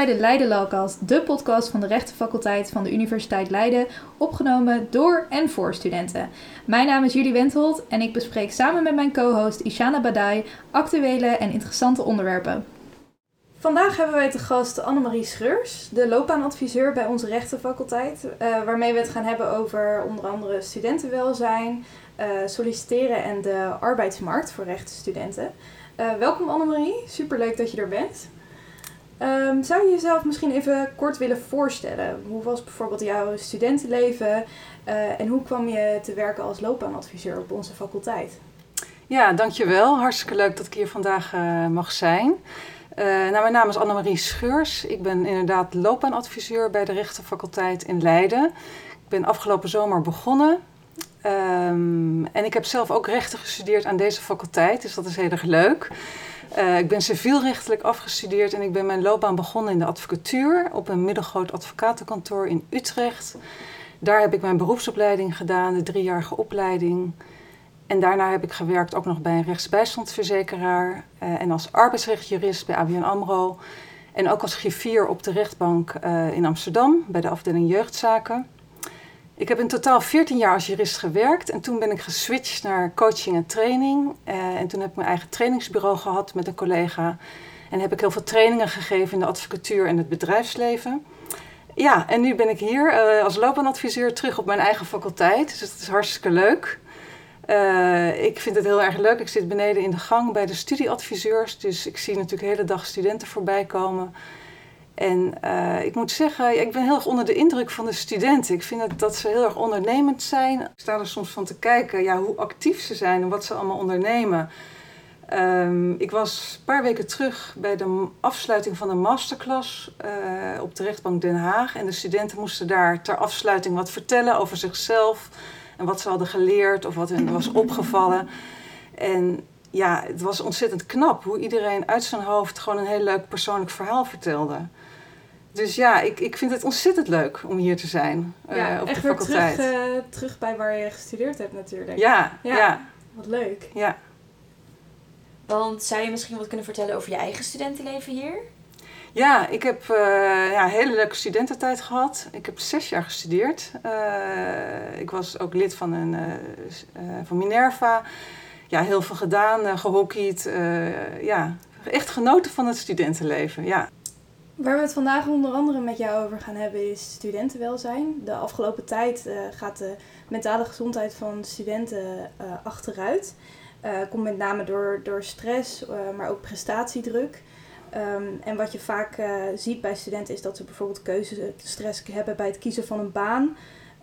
Bij de Leiden Lawcast, de podcast van de rechtenfaculteit van de Universiteit Leiden, opgenomen door en voor studenten. Mijn naam is Julie Wenthold en ik bespreek samen met mijn co-host Ishana Badai actuele en interessante onderwerpen. Vandaag hebben wij te gast Annemarie Schreurs, de loopbaanadviseur bij onze rechtenfaculteit, uh, waarmee we het gaan hebben over onder andere studentenwelzijn, uh, solliciteren en de arbeidsmarkt voor rechtenstudenten. Uh, welkom Annemarie, superleuk dat je er bent. Um, zou je jezelf misschien even kort willen voorstellen? Hoe was bijvoorbeeld jouw studentenleven uh, en hoe kwam je te werken als loopbaanadviseur op onze faculteit? Ja, dankjewel. Hartstikke leuk dat ik hier vandaag uh, mag zijn. Uh, nou, mijn naam is Annemarie Scheurs. Ik ben inderdaad loopbaanadviseur bij de rechtenfaculteit in Leiden. Ik ben afgelopen zomer begonnen. Um, en ik heb zelf ook rechten gestudeerd aan deze faculteit, dus dat is heel erg leuk. Uh, ik ben civielrechtelijk afgestudeerd en ik ben mijn loopbaan begonnen in de advocatuur op een middelgroot advocatenkantoor in Utrecht. Daar heb ik mijn beroepsopleiding gedaan, de driejarige opleiding. En daarna heb ik gewerkt ook nog bij een rechtsbijstandsverzekeraar uh, en als arbeidsrechtjurist bij ABN AMRO. En ook als griffier op de rechtbank uh, in Amsterdam bij de afdeling jeugdzaken. Ik heb in totaal 14 jaar als jurist gewerkt en toen ben ik geswitcht naar coaching en training. Uh, en toen heb ik mijn eigen trainingsbureau gehad met een collega. En heb ik heel veel trainingen gegeven in de advocatuur en het bedrijfsleven. Ja, en nu ben ik hier uh, als loopbaanadviseur terug op mijn eigen faculteit. Dus het is hartstikke leuk. Uh, ik vind het heel erg leuk. Ik zit beneden in de gang bij de studieadviseurs. Dus ik zie natuurlijk de hele dag studenten voorbij komen. En uh, ik moet zeggen, ik ben heel erg onder de indruk van de studenten. Ik vind het, dat ze heel erg ondernemend zijn. Ik sta er soms van te kijken ja, hoe actief ze zijn en wat ze allemaal ondernemen. Um, ik was een paar weken terug bij de afsluiting van een masterclass uh, op de rechtbank Den Haag. En de studenten moesten daar ter afsluiting wat vertellen over zichzelf. En wat ze hadden geleerd of wat hen was opgevallen. En ja, het was ontzettend knap hoe iedereen uit zijn hoofd gewoon een heel leuk persoonlijk verhaal vertelde. Dus ja, ik, ik vind het ontzettend leuk om hier te zijn uh, ja, op echt de faculteit. Weer terug, uh, terug bij waar je gestudeerd hebt natuurlijk. Ja, ja, ja. Wat leuk. Ja. Want zou je misschien wat kunnen vertellen over je eigen studentenleven hier? Ja, ik heb uh, ja, een hele leuke studententijd gehad. Ik heb zes jaar gestudeerd. ik was ook lid van, een, van Minerva. Ja, heel veel gedaan, gehockeyd. ja, echt genoten van het studentenleven, ja. Waar we het vandaag onder andere met jou over gaan hebben is studentenwelzijn. De afgelopen tijd uh, gaat de mentale gezondheid van studenten uh, achteruit. Uh, komt met name door, door stress, maar ook prestatiedruk. Um, en wat je vaak ziet bij studenten is dat ze bijvoorbeeld keuzestress hebben bij het kiezen van een baan.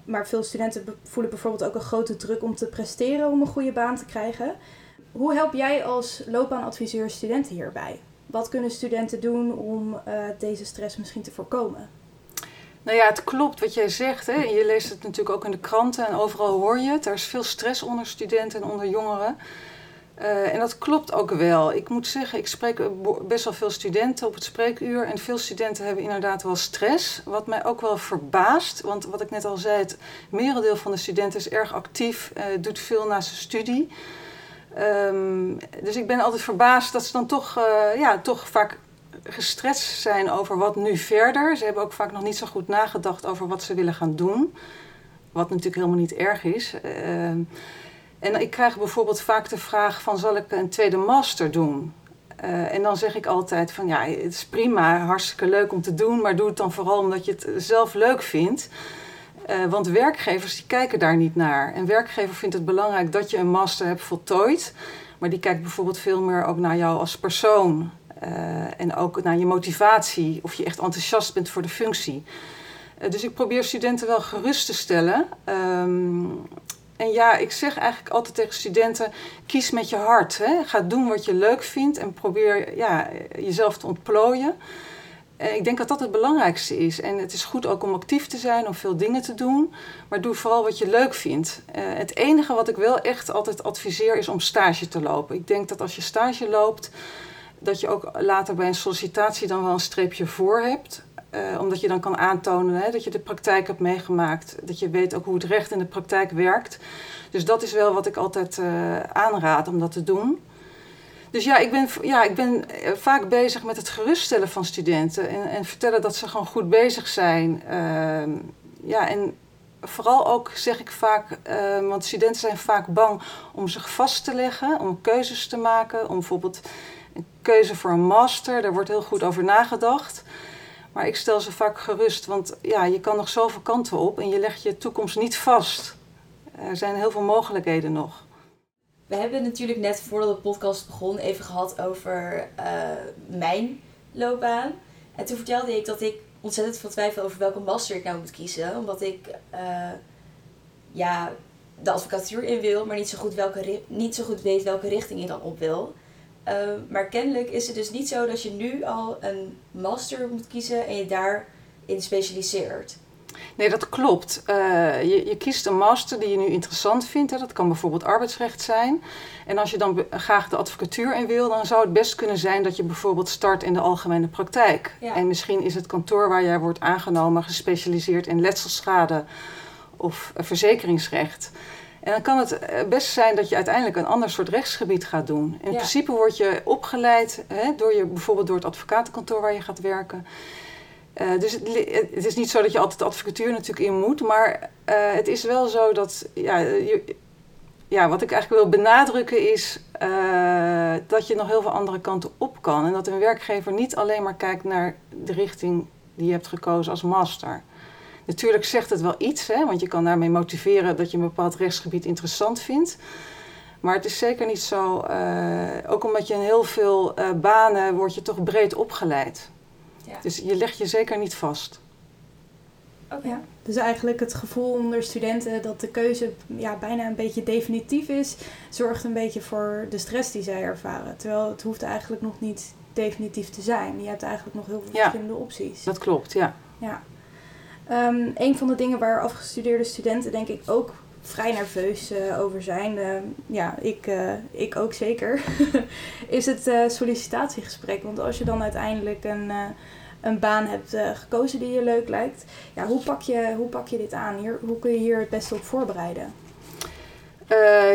Maar veel studenten voelen bijvoorbeeld ook een grote druk om te presteren om een goede baan te krijgen. Hoe help jij als loopbaanadviseur studenten hierbij? Wat kunnen studenten doen om uh, deze stress misschien te voorkomen? Nou ja, het klopt wat jij zegt. Hè. Je leest het natuurlijk ook in de kranten en overal hoor je het. Er is veel stress onder studenten en onder jongeren. Uh, en dat klopt ook wel. Ik moet zeggen, ik spreek best wel veel studenten op het spreekuur. En veel studenten hebben inderdaad wel stress. Wat mij ook wel verbaast. Want wat ik net al zei, het merendeel van de studenten is erg actief. Uh, doet veel naast zijn studie. Um, dus ik ben altijd verbaasd dat ze dan toch, uh, ja, toch vaak gestrest zijn over wat nu verder. Ze hebben ook vaak nog niet zo goed nagedacht over wat ze willen gaan doen. Wat natuurlijk helemaal niet erg is. Uh, en ik krijg bijvoorbeeld vaak de vraag van zal ik een tweede master doen? Uh, en dan zeg ik altijd van ja, het is prima, hartstikke leuk om te doen, maar doe het dan vooral omdat je het zelf leuk vindt. Uh, want werkgevers die kijken daar niet naar. Een werkgever vindt het belangrijk dat je een master hebt voltooid. Maar die kijkt bijvoorbeeld veel meer ook naar jou als persoon. Uh, en ook naar je motivatie, of je echt enthousiast bent voor de functie. Uh, dus ik probeer studenten wel gerust te stellen. Um, en ja, ik zeg eigenlijk altijd tegen studenten: kies met je hart. Hè? Ga doen wat je leuk vindt en probeer ja, jezelf te ontplooien. Eh, ik denk dat dat het belangrijkste is. En het is goed ook om actief te zijn, om veel dingen te doen. Maar doe vooral wat je leuk vindt. Uh, het enige wat ik wel echt altijd adviseer is om stage te lopen. Ik denk dat als je stage loopt, dat je ook later bij een sollicitatie dan wel een streepje voor hebt. Uh, omdat je dan kan aantonen hè, dat je de praktijk hebt meegemaakt. Dat je weet ook hoe het recht in de praktijk werkt. Dus dat is wel wat ik altijd aanraad om dat te doen. Dus ja, ik ben, ja, ik ben eh, vaak bezig met het geruststellen van studenten en, en vertellen dat ze gewoon goed bezig zijn. Ehm, ja, en vooral ook zeg ik vaak, ehm, want studenten zijn vaak bang om zich vast te leggen, om keuzes te maken, om bijvoorbeeld een keuze voor een master, daar wordt heel goed over nagedacht. Maar ik stel ze vaak gerust, want ja, je kan nog zoveel kanten op en je legt je toekomst niet vast. Er zijn heel veel mogelijkheden nog. We hebben natuurlijk net voordat de podcast begon even gehad over uh, mijn loopbaan. En toen vertelde ik dat ik ontzettend veel twijfel over welke master ik nou moet kiezen. Omdat ik uh, ja, de advocatuur in wil, maar niet zo goed, welke, niet zo goed weet welke richting ik dan op wil. Uh, maar kennelijk is het dus niet zo dat je nu al een master moet kiezen en je daarin specialiseert. Nee, dat klopt. Uh, je, je, kiest een master die je nu interessant vindt. Hè. Dat kan bijvoorbeeld arbeidsrecht zijn. En als je dan graag de advocatuur in wil, dan zou het best kunnen zijn dat je bijvoorbeeld start in de algemene praktijk. Ja. En misschien is het kantoor waar jij wordt aangenomen gespecialiseerd in letselschade of verzekeringsrecht. En dan kan het eh, best zijn dat je uiteindelijk een ander soort rechtsgebied gaat doen. In principe word je opgeleid hè, door je, bijvoorbeeld door het advocatenkantoor waar je gaat werken. Uh, dus het, is niet zo dat je altijd advocatuur natuurlijk in moet, maar uh, het is wel zo dat, ja, je, ja, wat ik eigenlijk wil benadrukken is uh, dat je nog heel veel andere kanten op kan. En dat een werkgever niet alleen maar kijkt naar de richting die je hebt gekozen als master. Natuurlijk zegt het wel iets, hè, want je kan daarmee motiveren dat je een bepaald rechtsgebied interessant vindt. Maar het is zeker niet zo, ook omdat je in heel veel banen wordt je toch breed opgeleid. Ja. Dus je legt je zeker niet vast. Okay. Ja, dus eigenlijk het gevoel onder studenten dat de keuze ja, bijna een beetje definitief is, zorgt een beetje voor de stress die zij ervaren. Terwijl het hoeft eigenlijk nog niet definitief te zijn. Je hebt eigenlijk nog heel veel verschillende opties. Dat klopt, ja. ja. Um, een van de dingen waar afgestudeerde studenten denk ik ook vrij nerveus uh, over zijn. Uh, ja, ik, uh, ik ook zeker. is het sollicitatiegesprek. Want als je dan uiteindelijk een een baan hebt gekozen die je leuk lijkt. Ja, hoe, pak je, hoe pak je dit aan? Hier, hoe kun je hier het beste op voorbereiden?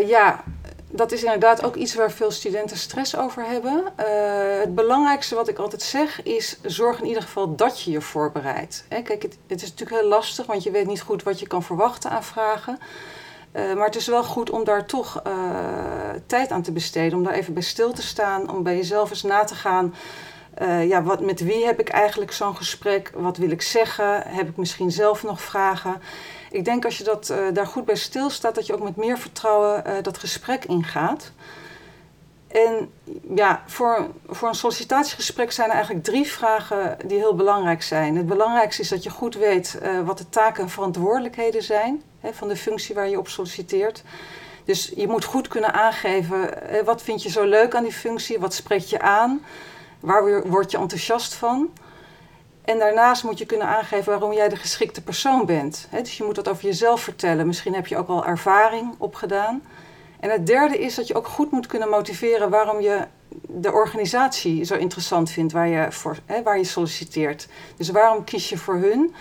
Ja, dat is inderdaad ook iets waar veel studenten stress over hebben. Uh, het belangrijkste wat ik altijd zeg is: zorg in ieder geval dat je je voorbereidt. Hè, kijk, het, is natuurlijk heel lastig, want je weet niet goed wat je kan verwachten aan vragen. Uh, maar het is wel goed om daar toch uh, tijd aan te besteden, om daar even bij stil te staan, om bij jezelf eens na te gaan. Uh, ja, wat, met wie heb ik eigenlijk zo'n gesprek? Wat wil ik zeggen? Heb ik misschien zelf nog vragen? Ik denk als je dat, uh, daar goed bij stilstaat, dat je ook met meer vertrouwen uh, dat gesprek ingaat. En ja, voor, voor een sollicitatiegesprek zijn er eigenlijk drie vragen die heel belangrijk zijn. Het belangrijkste is dat je goed weet wat de taken en verantwoordelijkheden zijn hè, van de functie waar je op solliciteert. Dus je moet goed kunnen aangeven, wat vind je zo leuk aan die functie? Wat spreekt je aan? Waar word je enthousiast van? En daarnaast moet je kunnen aangeven waarom jij de geschikte persoon bent. dus je moet dat over jezelf vertellen. Misschien heb je ook al ervaring opgedaan. En het derde is dat je ook goed moet kunnen motiveren waarom je de organisatie zo interessant vindt waar je, voor, waar je solliciteert. Dus waarom kies je voor hun?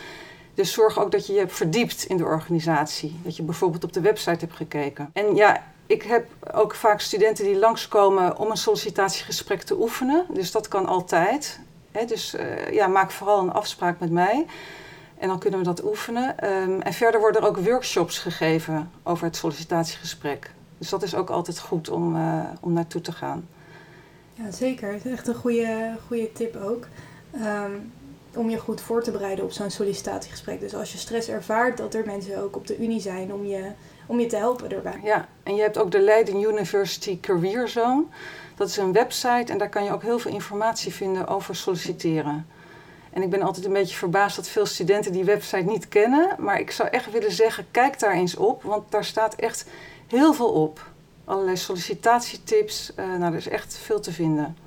Dus zorg ook dat je je verdiept in de organisatie. Dat je bijvoorbeeld op de website hebt gekeken. En ja, ik heb ook vaak studenten die langskomen om een sollicitatiegesprek te oefenen. Dus dat kan altijd. dus uh, ja, maak vooral een afspraak met mij. En dan kunnen we dat oefenen. Um, en verder worden er ook workshops gegeven over het sollicitatiegesprek. Dus dat is ook altijd goed om, uh, om naartoe te gaan. Ja, zeker. Het is echt een goede, goede tip ook. Um, om je goed voor te bereiden op zo'n sollicitatiegesprek. Dus als je stress ervaart, dat er mensen ook op de Unie zijn om je om je te helpen erbij. Ja, en je hebt ook de Leiden University Career Zone. Dat is een website en daar kan je ook heel veel informatie vinden over solliciteren. En ik ben altijd een beetje verbaasd dat veel studenten die website niet kennen. Maar ik zou echt willen zeggen, kijk daar eens op, want daar staat echt heel veel op. Allerlei sollicitatietips, uh, nou, er is echt veel te vinden.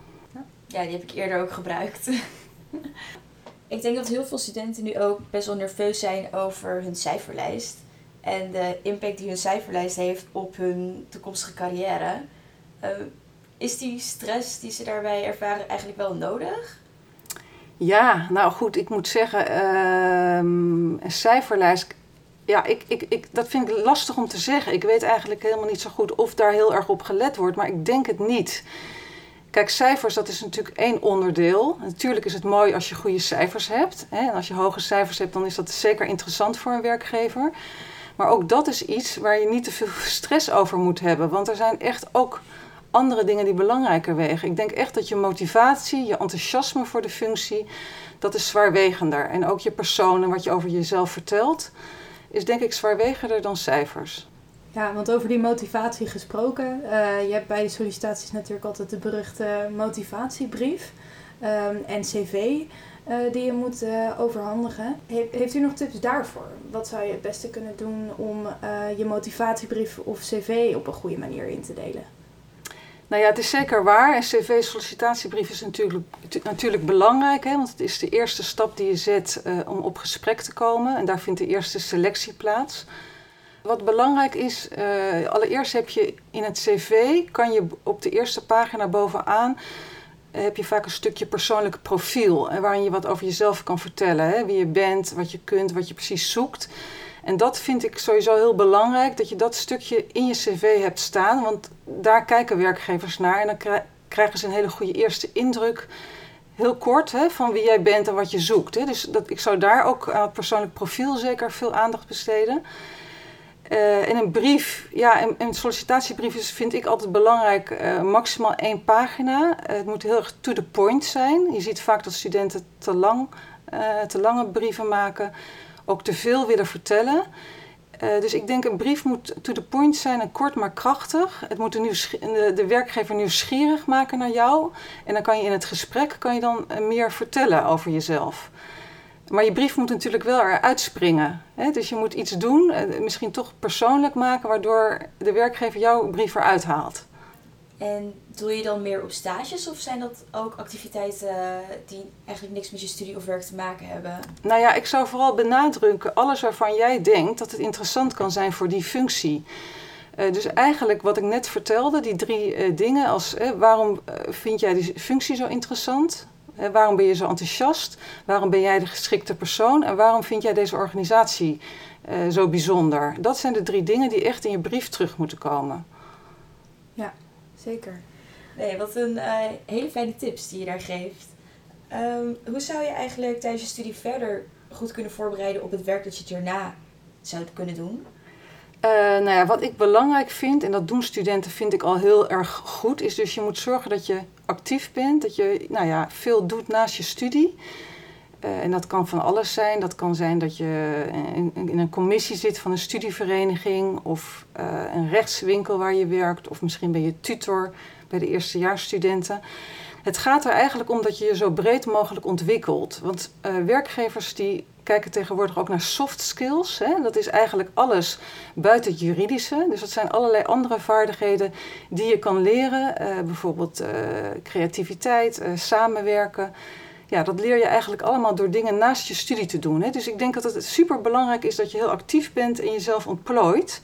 Ja, die heb ik eerder ook gebruikt. ik denk dat heel veel studenten nu ook best wel nerveus zijn over hun cijferlijst en de impact die hun cijferlijst heeft op hun toekomstige carrière. Uh, is die stress die ze daarbij ervaren eigenlijk wel nodig? Ja, nou goed, ik moet zeggen, uh, een cijferlijst. Ja, ik, ik, ik, dat vind ik lastig om te zeggen. Ik weet eigenlijk helemaal niet zo goed of daar heel erg op gelet wordt, maar ik denk het niet. Kijk, cijfers, dat is natuurlijk één onderdeel. Natuurlijk is het mooi als je goede cijfers hebt. Hè? En als je hoge cijfers hebt, dan is dat zeker interessant voor een werkgever. Maar ook dat is iets waar je niet te veel stress over moet hebben. Want er zijn echt ook andere dingen die belangrijker wegen. Ik denk echt dat je motivatie, je enthousiasme voor de functie, dat is zwaarwegender. En ook je persoon en wat je over jezelf vertelt, is denk ik zwaarwegender dan cijfers. Ja, want over die motivatie gesproken. Uh, je hebt bij de sollicitaties natuurlijk altijd de beruchte motivatiebrief um, en cv uh, die je moet uh, overhandigen. He heeft u nog tips daarvoor? Wat zou je het beste kunnen doen om je motivatiebrief of cv op een goede manier in te delen? Nou ja, het is zeker waar. Een cv-sollicitatiebrief is natuurlijk, natuurlijk belangrijk, hè, want het is de eerste stap die je zet om op gesprek te komen. En daar vindt de eerste selectie plaats. Wat belangrijk is, allereerst heb je in het cv, kan je op de eerste pagina bovenaan, heb je vaak een stukje persoonlijk profiel. Waarin je wat over jezelf kan vertellen. Hè? Wie je bent, wat je kunt, wat je precies zoekt. En dat vind ik sowieso heel belangrijk, dat je dat stukje in je cv hebt staan. Want daar kijken werkgevers naar en dan krijgen ze een hele goede eerste indruk heel kort hè, van wie jij bent en wat je zoekt. Hè. Dus dat, ik zou daar ook aan het persoonlijk profiel zeker veel aandacht besteden. Uh, een brief, ja, een, een sollicitatiebrief is, vind ik altijd belangrijk, uh, maximaal één pagina. Uh, het moet heel erg to the point zijn. Je ziet vaak dat studenten te, lang, te lange brieven maken, ook te veel willen vertellen. dus ik denk een brief moet to the point zijn en kort maar krachtig. Het moet de, de, de, werkgever nieuwsgierig maken naar jou. En dan kan je in het gesprek kan je dan meer vertellen over jezelf. Maar je brief moet natuurlijk wel eruit springen. Hè? Dus je moet iets doen, eh, misschien toch persoonlijk maken, waardoor de werkgever jouw brief eruit haalt. En doe je dan meer op stages of zijn dat ook activiteiten die eigenlijk niks met je studie of werk te maken hebben? Nou ja, ik zou vooral benadrukken alles waarvan jij denkt dat het interessant kan zijn voor die functie. Uh, dus eigenlijk wat ik net vertelde, die drie uh, dingen, als waarom vind jij die functie zo interessant? Waarom ben je zo enthousiast? Waarom ben jij de geschikte persoon? En waarom vind jij deze organisatie uh, zo bijzonder? Dat zijn de drie dingen die echt in je brief terug moeten komen. Ja, zeker. Nee, wat een uh, hele fijne tips die je daar geeft. Um, hoe zou je eigenlijk tijdens je studie verder goed kunnen voorbereiden op het werk dat je hierna zou kunnen doen? Uh, nou ja, wat ik belangrijk vind, en dat doen studenten vind ik al heel erg goed, is dus je moet zorgen dat je actief bent, dat je nou ja, veel doet naast je studie. Uh, en dat kan van alles zijn. Dat kan zijn dat je in, een commissie zit van een studievereniging of uh, een rechtswinkel waar je werkt, of misschien ben je tutor bij de eerstejaarsstudenten. Het gaat er eigenlijk om dat je je zo breed mogelijk ontwikkelt. Want werkgevers die kijken tegenwoordig ook naar soft skills. Hè? Dat is eigenlijk alles buiten het juridische. Dus dat zijn allerlei andere vaardigheden die je kan leren. Uh, bijvoorbeeld uh, creativiteit, uh, samenwerken. Ja, dat leer je eigenlijk allemaal door dingen naast je studie te doen. Hè? Dus ik denk dat het super belangrijk is dat je heel actief bent en jezelf ontplooit.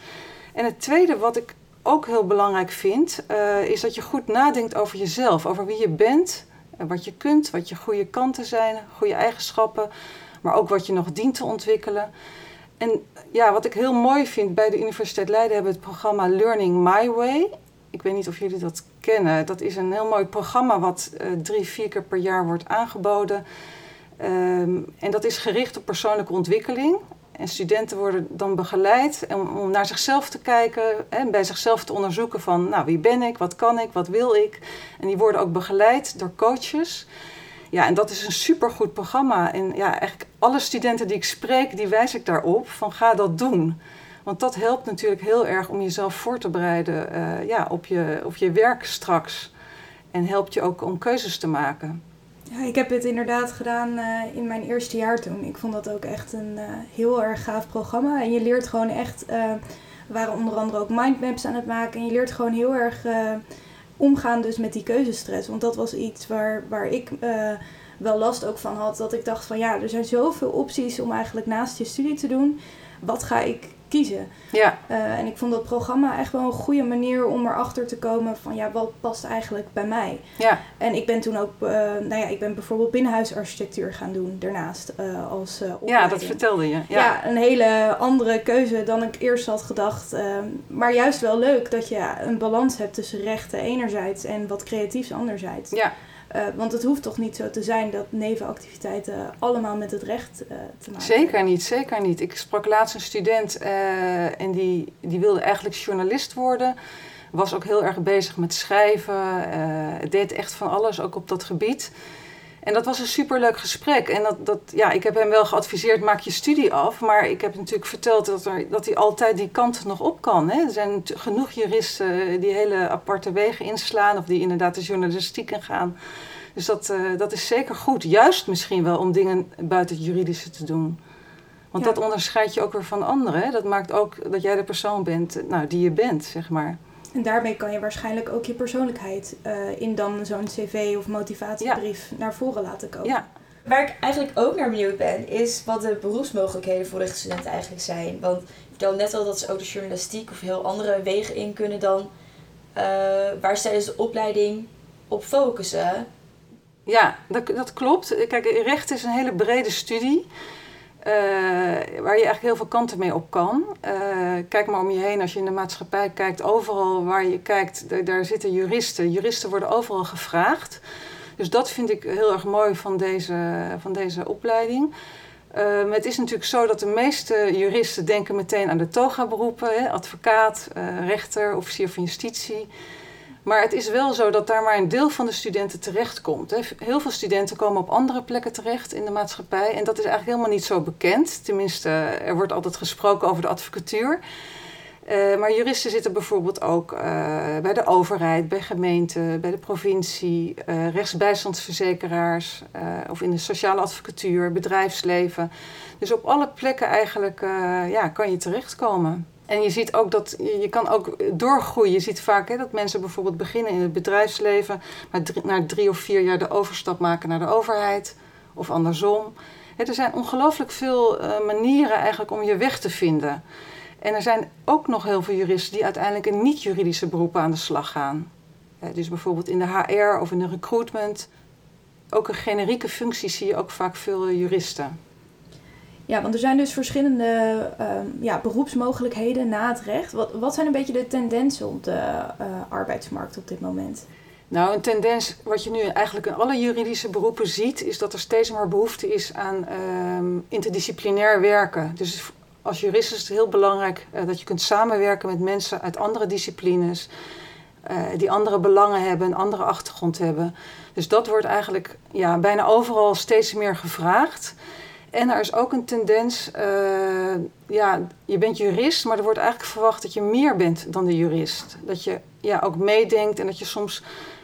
En het tweede wat ik ook heel belangrijk vind, is dat je goed nadenkt over jezelf, over wie je bent, wat je kunt, wat je goede kanten zijn, goede eigenschappen maar ook wat je nog dient te ontwikkelen. En ja, wat ik heel mooi vind, bij de Universiteit Leiden hebben we het programma Learning My Way. Ik weet niet of jullie dat kennen. Dat is een heel mooi programma wat uh, drie, vier keer per jaar wordt aangeboden. Um, en dat is gericht op persoonlijke ontwikkeling. En studenten worden dan begeleid om, om naar zichzelf te kijken en bij zichzelf te onderzoeken van, nou, wie ben ik, wat kan ik, wat wil ik. En die worden ook begeleid door coaches. Ja, en dat is een supergoed programma. En ja, eigenlijk alle studenten die ik spreek, die wijs ik daarop van ga dat doen. Want dat helpt natuurlijk heel erg om jezelf voor te bereiden uh, ja, op, je, op je werk straks. En helpt je ook om keuzes te maken. Ja, ik heb het inderdaad gedaan uh, in mijn eerste jaar toen. Ik vond dat ook echt een uh, heel erg gaaf programma. En je leert gewoon echt, we waren onder andere ook mindmaps aan het maken. En je leert gewoon heel erg omgaan dus met die keuzestress. Want dat was iets waar, waar ik uh, wel last ook van had. Dat ik dacht van ja, er zijn zoveel opties om eigenlijk naast je studie te doen. Wat ga ik kiezen. Ja. Uh, en ik vond dat programma echt wel een goede manier om erachter te komen van ja, wat past eigenlijk bij mij. Ja. En ik ben toen ook, uh, nou ja, ik ben bijvoorbeeld binnenhuisarchitectuur gaan doen daarnaast uh, als Ja, dat vertelde je. Ja. ja. een hele andere keuze dan ik eerst had gedacht. maar juist wel leuk dat je een balans hebt tussen rechten enerzijds en wat creatiefs anderzijds. Ja. Uh, want het hoeft toch niet zo te zijn dat nevenactiviteiten allemaal met het recht uh, te maken Zeker niet, zeker niet. Ik sprak laatst een student uh, en die, die wilde eigenlijk journalist worden. Was ook heel erg bezig met schrijven. deed echt van alles, ook op dat gebied. En dat was een superleuk gesprek. En dat, dat, ja, ik heb hem wel geadviseerd, maak je studie af. Maar ik heb natuurlijk verteld dat, er, dat hij altijd die kant nog op kan. Hè. Er zijn genoeg juristen die hele aparte wegen inslaan... of die inderdaad de journalistiek ingaan. Dus dat, uh, dat is zeker goed. Juist misschien wel om dingen buiten het juridische te doen. Want ja. dat onderscheidt je ook weer van anderen. Hè. Dat maakt ook dat jij de persoon bent nou, die je bent, zeg maar. En daarmee kan je waarschijnlijk ook je persoonlijkheid uh, in dan zo'n cv of motivatiebrief ja. naar voren laten komen. Ja. Waar ik eigenlijk ook naar benieuwd ben, is wat de beroepsmogelijkheden voor rechtsstudenten eigenlijk zijn. Want ik vertelde net al dat ze ook de journalistiek of heel andere wegen in kunnen dan uh, waar ze tijdens de opleiding op focussen. Ja, dat, dat klopt. Kijk, recht is een hele brede studie. Uh, waar je eigenlijk heel veel kanten mee op kan. Uh, kijk maar om je heen als je in de maatschappij kijkt. Overal waar je kijkt, daar, zitten juristen. Juristen worden overal gevraagd. Dus dat vind ik heel erg mooi van deze, van deze opleiding. Uh, het is natuurlijk zo dat de meeste juristen denken meteen aan de toga-beroepen. Advocaat, rechter, officier van justitie. Maar het is wel zo dat daar maar een deel van de studenten terechtkomt. Heel veel studenten komen op andere plekken terecht in de maatschappij. En dat is eigenlijk helemaal niet zo bekend. Tenminste, er wordt altijd gesproken over de advocatuur. Uh, maar juristen zitten bijvoorbeeld ook uh, bij de overheid, bij gemeenten, bij de provincie, uh, rechtsbijstandsverzekeraars of in de sociale advocatuur, bedrijfsleven. Dus op alle plekken eigenlijk ja, kan je terechtkomen. En je ziet ook dat je kan ook doorgroeien. Je ziet vaak hè, dat mensen bijvoorbeeld beginnen in het bedrijfsleven, maar na drie of vier jaar de overstap maken naar de overheid of andersom. Hè, er zijn ongelooflijk veel uh, manieren eigenlijk om je weg te vinden. En er zijn ook nog heel veel juristen die uiteindelijk in niet-juridische beroepen aan de slag gaan. Hè, dus bijvoorbeeld in de HR of in de recruitment. Ook in generieke functies zie je ook vaak veel juristen. Ja, want er zijn dus verschillende uh, ja, beroepsmogelijkheden na het recht. Wat, wat zijn een beetje de tendensen op de uh, arbeidsmarkt op dit moment? Nou, een tendens wat je nu eigenlijk in alle juridische beroepen ziet, is dat er steeds meer behoefte is aan uh, interdisciplinair werken. Dus als jurist is het heel belangrijk uh, dat je kunt samenwerken met mensen uit andere disciplines, die andere belangen hebben, een andere achtergrond hebben. Dus dat wordt eigenlijk ja, bijna overal steeds meer gevraagd. En er is ook een tendens, uh, ja, je bent jurist, maar er wordt eigenlijk verwacht dat je meer bent dan de jurist. Dat je ja, ook meedenkt en dat je soms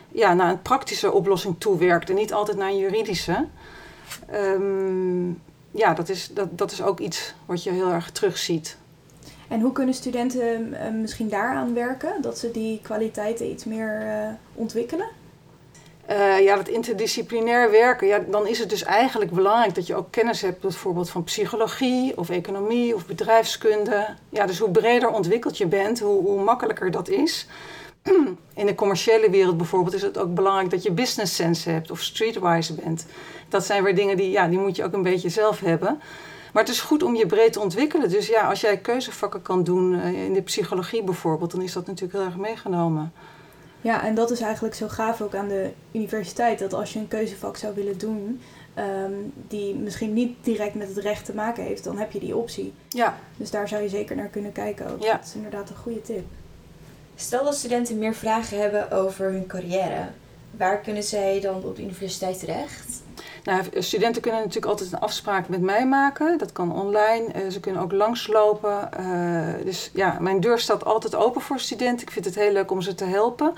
ja, naar een praktische oplossing toewerkt en niet altijd naar een juridische. Um, ja, dat is, dat, dat is ook iets wat je heel erg terugziet. En hoe kunnen studenten uh, misschien daaraan werken, dat ze die kwaliteiten iets meer uh, ontwikkelen? Uh, ja, dat interdisciplinair werken, ja, dan is het dus eigenlijk belangrijk dat je ook kennis hebt, bijvoorbeeld van psychologie of economie of bedrijfskunde. Ja, dus hoe breder ontwikkeld je bent, hoe, hoe makkelijker dat is. In de commerciële wereld bijvoorbeeld is het ook belangrijk dat je business sense hebt of streetwise bent. Dat zijn weer dingen die, ja, die moet je ook een beetje zelf hebben. Maar het is goed om je breed te ontwikkelen. Dus ja, als jij keuzevakken kan doen uh, in de psychologie bijvoorbeeld, dan is dat natuurlijk heel erg meegenomen. Ja, en dat is eigenlijk zo gaaf ook aan de universiteit. Dat als je een keuzevak zou willen doen, um, die misschien niet direct met het recht te maken heeft, dan heb je die optie. Ja. Dus daar zou je zeker naar kunnen kijken ook. Ja. Dat is inderdaad een goede tip. Stel dat studenten meer vragen hebben over hun carrière. Waar kunnen zij dan op de universiteit terecht? Nou, studenten kunnen natuurlijk altijd een afspraak met mij maken. Dat kan online. Uh, ze kunnen ook langslopen. Uh, dus ja, mijn deur staat altijd open voor studenten. Ik vind het heel leuk om ze te helpen.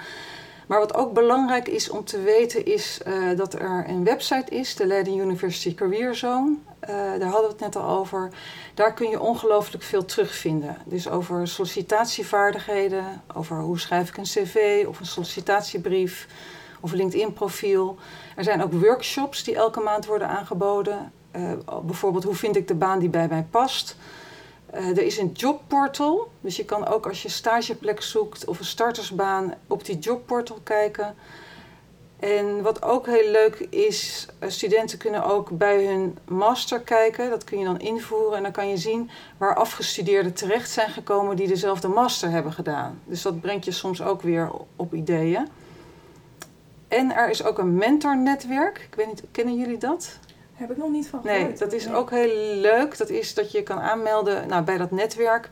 Maar wat ook belangrijk is om te weten is uh, dat er een website is, de Leiden University Career Zone. daar hadden we het net al over. Daar kun je ongelooflijk veel terugvinden. Dus over sollicitatievaardigheden, over hoe schrijf ik een cv of een sollicitatiebrief of LinkedIn-profiel. Er zijn ook workshops die elke maand worden aangeboden. Uh, bijvoorbeeld, hoe vind ik de baan die bij mij past? Uh, er is een jobportal, dus je kan ook als je stageplek zoekt of een startersbaan op die jobportal kijken. En wat ook heel leuk is, eh, studenten kunnen ook bij hun master kijken. Dat kun je dan invoeren en dan kan je zien waar afgestudeerden terecht zijn gekomen die dezelfde master hebben gedaan. Dus dat brengt je soms ook weer op ideeën. En er is ook een mentornetwerk. Ik weet niet, kennen jullie dat? Heb ik nog niet van gehoord. Nee, dat is ook heel leuk. Dat is dat je kan aanmelden nou, bij dat netwerk.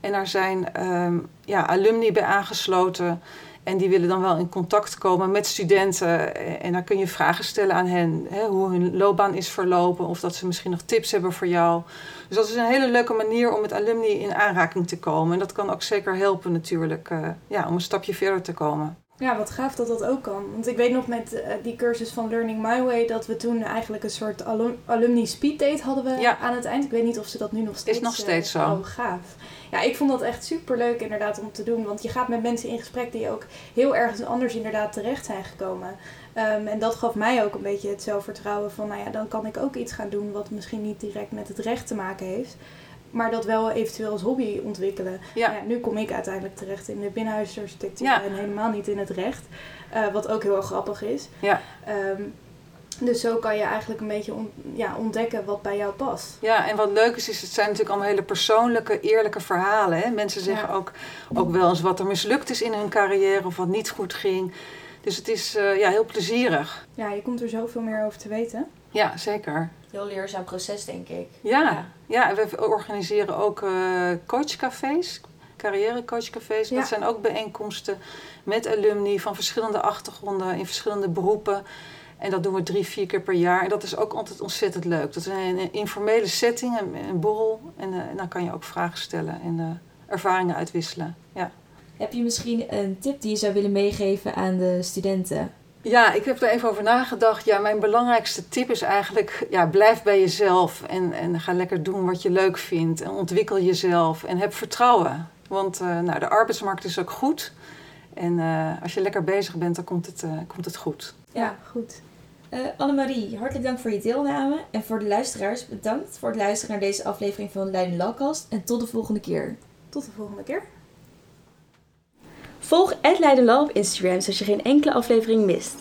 En daar zijn um, ja, alumni bij aangesloten. En die willen dan wel in contact komen met studenten. En dan kun je vragen stellen aan hen. Hè, hoe hun loopbaan is verlopen. Of dat ze misschien nog tips hebben voor jou. Dus dat is een hele leuke manier om met alumni in aanraking te komen. En dat kan ook zeker helpen natuurlijk. Uh, ja, om een stapje verder te komen. Ja, wat gaaf dat dat ook kan. Want ik weet nog met uh, die cursus van Learning My Way dat we toen eigenlijk een soort alum alumni speed date hadden we ja. aan het eind. Ik weet niet of ze dat nu nog steeds Is nog steeds uh, zo. Oh, gaaf. Ja, ik vond dat echt super leuk inderdaad om te doen. Want je gaat met mensen in gesprek die ook heel ergens anders inderdaad terecht zijn gekomen. Um, en dat gaf mij ook een beetje het zelfvertrouwen van, nou ja, dan kan ik ook iets gaan doen wat misschien niet direct met het recht te maken heeft maar dat wel eventueel als hobby ontwikkelen. Ja. ja nu kom ik uiteindelijk terecht in de binnenhuisarchitectuur ja. en helemaal niet in het recht. Uh, wat ook heel erg grappig is. Ja. Um, dus zo kan je eigenlijk een beetje ja, ontdekken wat bij jou past. Ja, en wat leuk is, is het zijn natuurlijk allemaal hele persoonlijke, eerlijke verhalen. Hè? Mensen zeggen ook, ook wel eens wat er mislukt is in hun carrière of wat niet goed ging. Dus het is uh, ja, heel plezierig. Ja, je komt er zoveel meer over te weten. Ja, zeker heel leerzaam proces, denk ik. Ja, ja. we organiseren ook uh, coachcafés, carrièrecoachcafés. Ja. Dat zijn ook bijeenkomsten met alumni van verschillende achtergronden in verschillende beroepen. En dat doen we drie, vier keer per jaar. En dat is ook altijd ontzettend leuk. Dat is een, informele setting, een, een borrel. En, uh, en, dan kan je ook vragen stellen en uh, ervaringen uitwisselen. Ja. Heb je misschien een tip die je zou willen meegeven aan de studenten? Ja, ik heb er even over nagedacht. Ja, mijn belangrijkste tip is eigenlijk: ja, blijf bij jezelf en, en ga lekker doen wat je leuk vindt. En ontwikkel jezelf en heb vertrouwen. Want uh, nou, de arbeidsmarkt is ook goed. En uh, als je lekker bezig bent, dan komt het, uh, komt het goed. Ja, goed. Annemarie, hartelijk dank voor je deelname. En voor de luisteraars, bedankt voor het luisteren naar deze aflevering van Leiden Lawcast. En tot de volgende keer. Tot de volgende keer. Volg Leiden op Instagram zodat je geen enkele aflevering mist.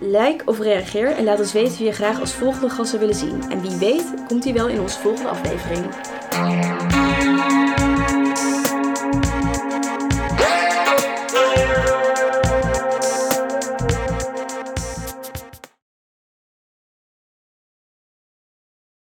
Like of reageer en laat ons weten wie je graag als volgende gast zou willen zien. En wie weet komt hij wel in onze volgende aflevering.